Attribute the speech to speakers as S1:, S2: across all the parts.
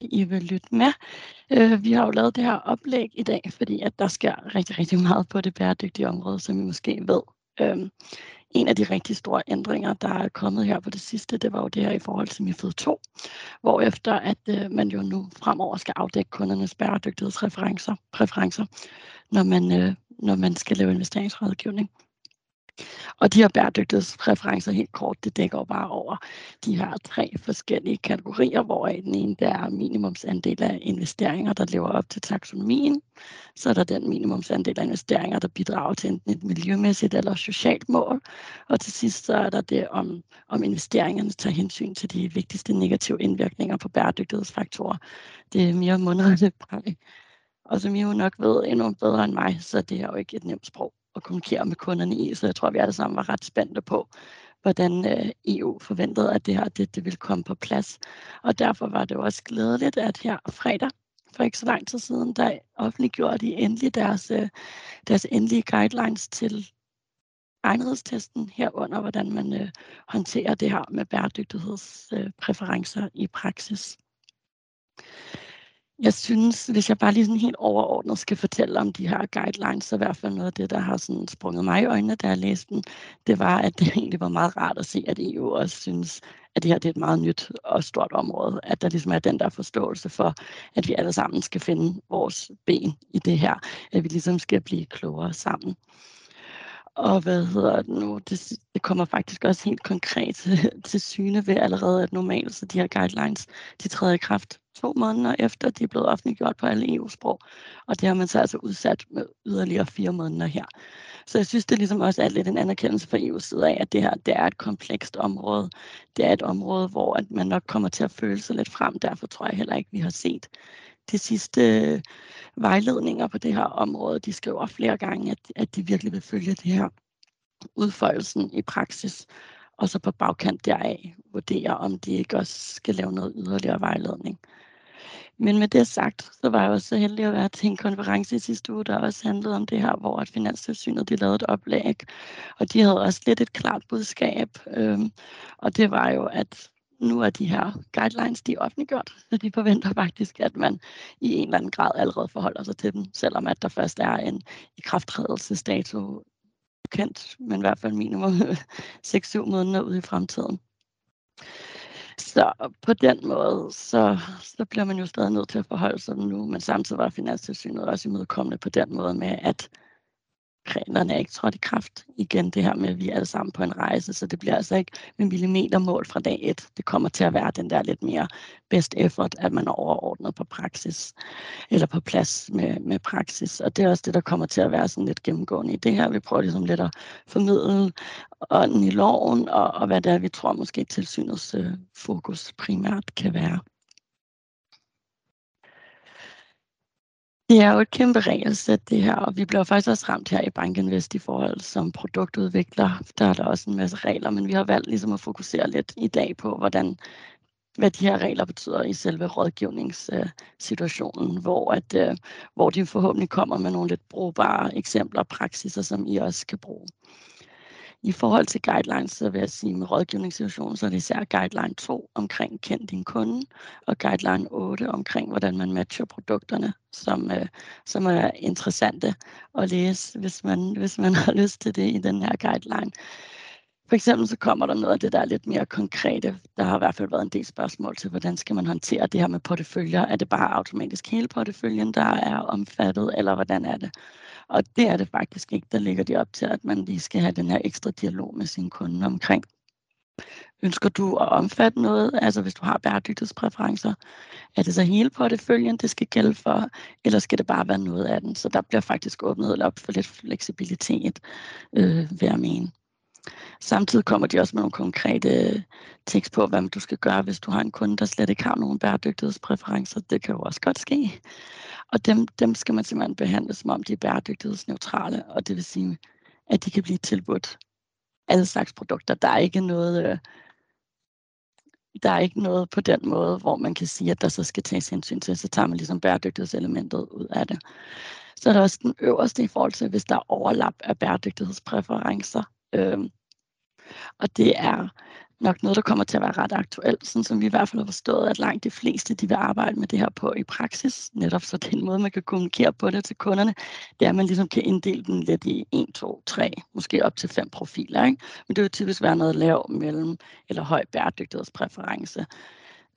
S1: I vil lytte med. Øh, vi har jo lavet det her oplæg i dag, fordi at der sker rigtig, rigtig meget på det bæredygtige område, som I måske ved. Øh, en af de rigtig store ændringer, der er kommet her på det sidste, det var jo det her i forhold til MIFID 2, hvor efter at øh, man jo nu fremover skal afdække kundernes bæredygtighedsreferencer, præferencer, når man, øh, når man skal lave investeringsrådgivning. Og de her bæredygtighedsreferencer helt kort, det dækker jo bare over de her tre forskellige kategorier, hvor den ene der er minimumsandel af investeringer, der lever op til taksonomien. Så er der den minimumsandel af investeringer, der bidrager til enten et miljømæssigt eller socialt mål. Og til sidst så er der det, om, om investeringerne tager hensyn til de vigtigste negative indvirkninger på bæredygtighedsfaktorer. Det er mere mundret Og som I jo nok ved endnu bedre end mig, så det er jo ikke et nemt sprog at kommunikere med kunderne i, så jeg tror, vi alle sammen var ret spændte på, hvordan øh, EU forventede, at det her det, det ville komme på plads. Og derfor var det også glædeligt, at her fredag, for ikke så lang tid siden, der offentliggjorde de endelig deres, øh, deres endelige guidelines til egnethedstesten herunder, hvordan man øh, håndterer det her med bæredygtighedspræferencer øh, i praksis. Jeg synes, hvis jeg bare lige sådan helt overordnet skal fortælle om de her guidelines, så i hvert fald noget af det, der har sådan sprunget mig i øjnene, da jeg læste den, det var, at det egentlig var meget rart at se, at EU også synes, at det her det er et meget nyt og stort område, at der ligesom er den der forståelse for, at vi alle sammen skal finde vores ben i det her, at vi ligesom skal blive klogere sammen. Og hvad hedder det nu? Det, det kommer faktisk også helt konkret til, til syne ved allerede, at normalt så de her guidelines, de træder i kraft to måneder efter, de er blevet offentliggjort på alle EU-sprog. Og det har man så altså udsat med yderligere fire måneder her. Så jeg synes, det er ligesom også er lidt en anerkendelse fra EU's side af, at det her det er et komplekst område. Det er et område, hvor at man nok kommer til at føle sig lidt frem. Derfor tror jeg heller ikke, vi har set de sidste øh, vejledninger på det her område. De skriver flere gange, at, at de virkelig vil følge det her udfoldelsen i praksis og så på bagkant deraf vurdere, om de ikke også skal lave noget yderligere vejledning. Men med det sagt, så var jeg også så heldig at være til en konference i sidste uge, der også handlede om det her, hvor at Finanstilsynet de lavede et oplæg, og de havde også lidt et klart budskab, øhm, og det var jo, at nu er de her guidelines, de er offentliggjort, så de forventer faktisk, at man i en eller anden grad allerede forholder sig til dem, selvom at der først er en ikrafttrædelsesdato kendt, men i hvert fald minimum 6-7 måneder ud i fremtiden. Så på den måde, så, så bliver man jo stadig nødt til at forholde sig nu, men samtidig var Finanstilsynet også imødekommende på den måde med, at reglerne er ikke trådt i kraft. Igen det her med, at vi er alle sammen på en rejse, så det bliver altså ikke med millimetermål fra dag et. Det kommer til at være den der lidt mere best effort, at man er overordnet på praksis, eller på plads med, med praksis. Og det er også det, der kommer til at være sådan lidt gennemgående i det her. Vi prøver ligesom lidt at formidle ånden i loven, og, og hvad det er, vi tror måske tilsynets øh, fokus primært kan være. Det er jo et kæmpe regelsæt det her, og vi bliver faktisk også ramt her i Bankinvest i forhold som produktudvikler. Der er der også en masse regler, men vi har valgt ligesom at fokusere lidt i dag på, hvordan hvad de her regler betyder i selve rådgivningssituationen, hvor, at, øh, hvor de forhåbentlig kommer med nogle lidt brugbare eksempler og praksiser, som I også kan bruge. I forhold til guidelines, så vil jeg sige med rådgivningssituationen, så er det især guideline 2 omkring kend din kunde, og guideline 8 omkring, hvordan man matcher produkterne, som, øh, som er interessante at læse, hvis man, hvis man har lyst til det i den her guideline. For eksempel så kommer der noget af det, der er lidt mere konkrete. Der har i hvert fald været en del spørgsmål til, hvordan skal man håndtere det her med porteføljer? Er det bare automatisk hele porteføljen, der er omfattet, eller hvordan er det? Og det er det faktisk ikke. Der ligger de op til, at man lige skal have den her ekstra dialog med sin kunde omkring. Ønsker du at omfatte noget, altså hvis du har bæredygtighedspræferencer, er det så hele porteføljen, det skal gælde for, eller skal det bare være noget af den? Så der bliver faktisk åbnet op for lidt fleksibilitet, øh, vil jeg mene. Samtidig kommer de også med nogle konkrete tekst på, hvad du skal gøre, hvis du har en kunde, der slet ikke har nogen bæredygtighedspræferencer. Det kan jo også godt ske. Og dem, dem skal man simpelthen behandle, som om de er bæredygtighedsneutrale, og det vil sige, at de kan blive tilbudt alle slags produkter. Der er ikke noget, øh, der er ikke noget på den måde, hvor man kan sige, at der så skal tages hensyn til, så tager man ligesom bæredygtighedselementet ud af det. Så er der også den øverste i forhold til, hvis der er overlap af bæredygtighedspræferencer. Øhm, og det er, nok noget, der kommer til at være ret aktuelt, sådan som vi i hvert fald har forstået, at langt de fleste de vil arbejde med det her på i praksis, netop så den måde, man kan kommunikere på det til kunderne, det er, at man ligesom kan inddele den lidt i 1, 2, 3, måske op til fem profiler. Ikke? Men det vil typisk være noget lav, mellem eller høj bæredygtighedspræference.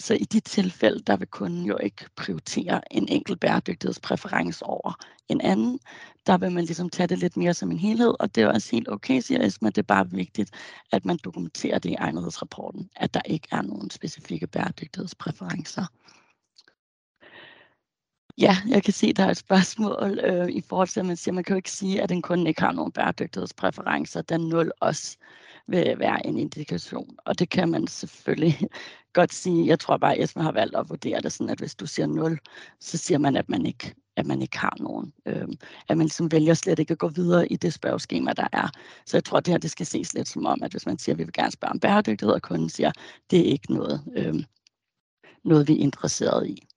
S1: Så i de tilfælde, der vil kunden jo ikke prioritere en enkelt bæredygtighedspræference over en anden. Der vil man ligesom tage det lidt mere som en helhed, og det er også helt okay, siger Esma. Det er bare vigtigt, at man dokumenterer det i egnethedsrapporten, at der ikke er nogen specifikke bæredygtighedspræferencer. Ja, jeg kan se, der er et spørgsmål øh, i forhold til, at man siger, at man kan jo ikke sige, at en kunde ikke har nogen bæredygtighedspræferencer, da 0 også vil være en indikation. Og det kan man selvfølgelig godt sige. Jeg tror bare, at Esma har valgt at vurdere det sådan, at hvis du siger 0, så siger man, at man ikke, at man ikke har nogen. Øhm, at man ligesom vælger slet ikke at gå videre i det spørgeskema, der er. Så jeg tror, at det her det skal ses lidt som om, at hvis man siger, at vi vil gerne spørge om bæredygtighed, og kunden siger, at det er ikke noget, øhm, noget vi er interesseret i.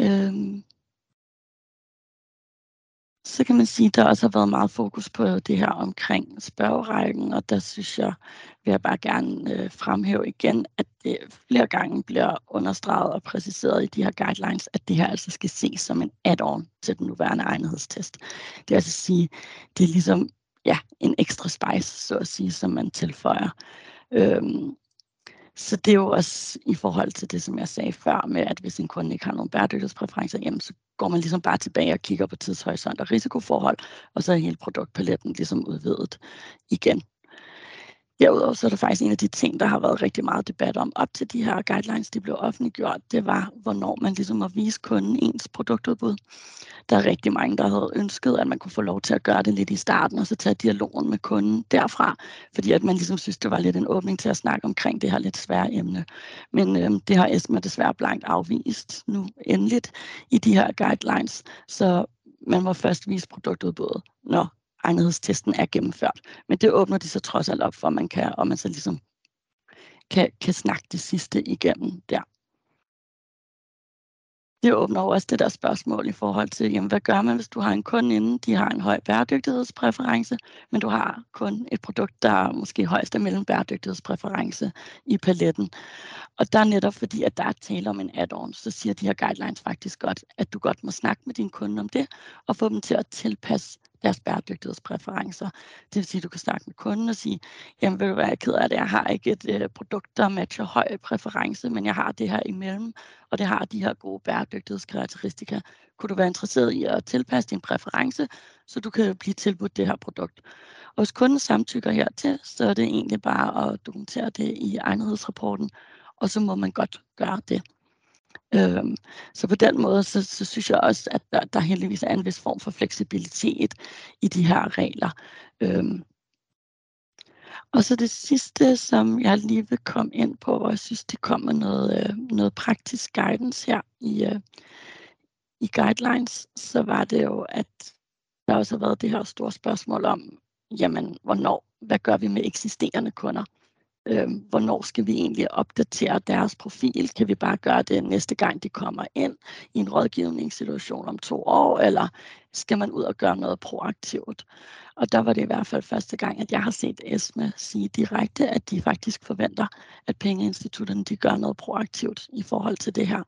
S1: Øhm, så kan man sige, at der også har været meget fokus på det her omkring spørgerækken, og der synes jeg, vil jeg bare gerne øh, fremhæve igen, at det flere gange bliver understreget og præciseret i de her guidelines, at det her altså skal ses som en add-on til den nuværende egnethedstest. Det vil altså sige, det er ligesom ja, en ekstra spice, så at sige, som man tilføjer. Øhm, så det er jo også i forhold til det, som jeg sagde før, med at hvis en kunde ikke har nogen bæredygtighedspræferencer, jamen, så går man ligesom bare tilbage og kigger på tidshorisont og risikoforhold, og så er hele produktpaletten ligesom udvidet igen. Derudover så er der faktisk en af de ting, der har været rigtig meget debat om op til de her guidelines, de blev offentliggjort, det var, hvornår man ligesom må vise kunden ens produktudbud. Der er rigtig mange, der havde ønsket, at man kunne få lov til at gøre det lidt i starten, og så tage dialogen med kunden derfra, fordi at man ligesom synes, det var lidt en åbning til at snakke omkring det her lidt svære emne. Men øhm, det har Esma desværre blankt afvist nu endeligt i de her guidelines, så man må først vise produktudbuddet, når egnethedstesten er gennemført. Men det åbner de så trods alt op for, at man kan, og man så ligesom kan, kan snakke det sidste igennem der. Det åbner også det der spørgsmål i forhold til, jamen, hvad gør man, hvis du har en kunde inden, de har en høj bæredygtighedspræference, men du har kun et produkt, der er måske højst er mellem bæredygtighedspræference i paletten. Og der er netop fordi, at der er tale om en add-on, så siger de her guidelines faktisk godt, at du godt må snakke med din kunde om det, og få dem til at tilpasse deres bæredygtighedspræferencer. Det vil sige, at du kan snakke med kunden og sige, jamen vil du være ked af det, jeg har ikke et øh, produkt, der matcher høj præference, men jeg har det her imellem, og det har de her gode bæredygtighedskarakteristika. Kunne du være interesseret i at tilpasse din præference, så du kan blive tilbudt det her produkt. Og hvis kunden samtykker hertil, så er det egentlig bare at dokumentere det i egnethedsrapporten, og så må man godt gøre det. Øhm, så på den måde, så, så synes jeg også, at der, der heldigvis er en vis form for fleksibilitet i de her regler. Øhm, og så det sidste, som jeg lige vil komme ind på, og jeg synes, det kommer noget, øh, noget praktisk guidance her i, øh, i guidelines, så var det jo, at der også har været det her store spørgsmål om, jamen, hvornår, hvad gør vi med eksisterende kunder? Øh, hvornår skal vi egentlig opdatere deres profil? Kan vi bare gøre det næste gang, de kommer ind i en rådgivningssituation om to år, eller skal man ud og gøre noget proaktivt? Og der var det i hvert fald første gang, at jeg har set ESMA sige direkte, at de faktisk forventer, at pengeinstitutterne de gør noget proaktivt i forhold til det her.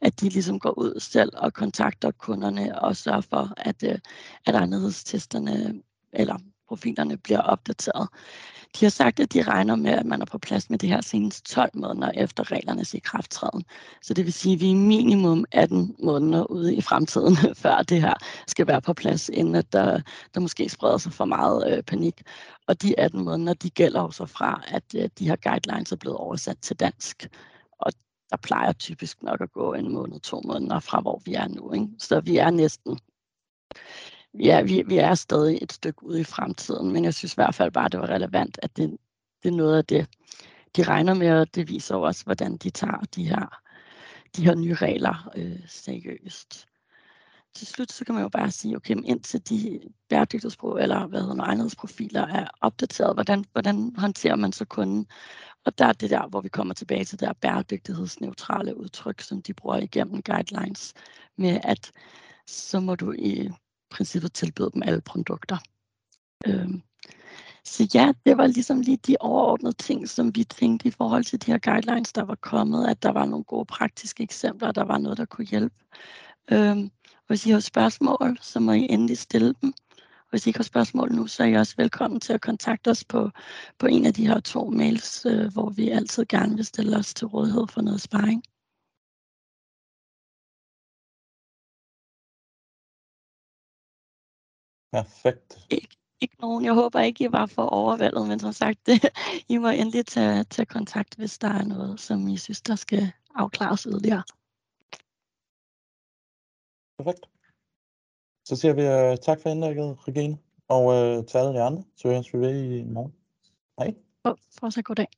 S1: At de ligesom går ud selv og kontakter kunderne og sørger for, at, øh, at anderledestesterne eller profilerne bliver opdateret. De har sagt, at de regner med, at man er på plads med det her senest 12 måneder efter reglernes ikrafttræden. Så det vil sige, at vi er minimum 18 måneder ude i fremtiden, før det her skal være på plads, inden at der, der måske spreder sig for meget øh, panik. Og de 18 måneder, de gælder jo så fra, at øh, de her guidelines er blevet oversat til dansk. Og der plejer typisk nok at gå en måned, to måneder fra, hvor vi er nu. Ikke? Så vi er næsten ja, vi, vi er stadig et stykke ude i fremtiden, men jeg synes i hvert fald bare, det var relevant, at det, det er noget af det, de regner med, og det viser også, hvordan de tager de her, de her nye regler øh, seriøst. Til slut så kan man jo bare sige, okay, indtil de bæredygtighedsprov eller hvad hedder egnhedsprofiler er opdateret, hvordan, hvordan håndterer man så kunden? Og der er det der, hvor vi kommer tilbage til det der bæredygtighedsneutrale udtryk, som de bruger igennem guidelines, med at så må du i princippet tilbyde dem alle produkter. Øhm, så ja, det var ligesom lige de overordnede ting, som vi tænkte i forhold til de her guidelines, der var kommet, at der var nogle gode praktiske eksempler, der var noget, der kunne hjælpe. Øhm, hvis I har spørgsmål, så må I endelig stille dem. Hvis I ikke har spørgsmål nu, så er I også velkommen til at kontakte os på, på en af de her to mails, øh, hvor vi altid gerne vil stille os til rådighed for noget sparring.
S2: Perfekt.
S1: Ikke, ikke nogen. Jeg håber ikke, I var for overvældet, men som sagt, det, I må endelig tage, tage kontakt, hvis der er noget, som I synes, der skal afklares yderligere.
S2: Perfekt. Så siger vi uh, tak for indlægget, Regine, og uh, til alle de andre, så høres vi ved i morgen. Hej.
S1: For, fortsat god dag.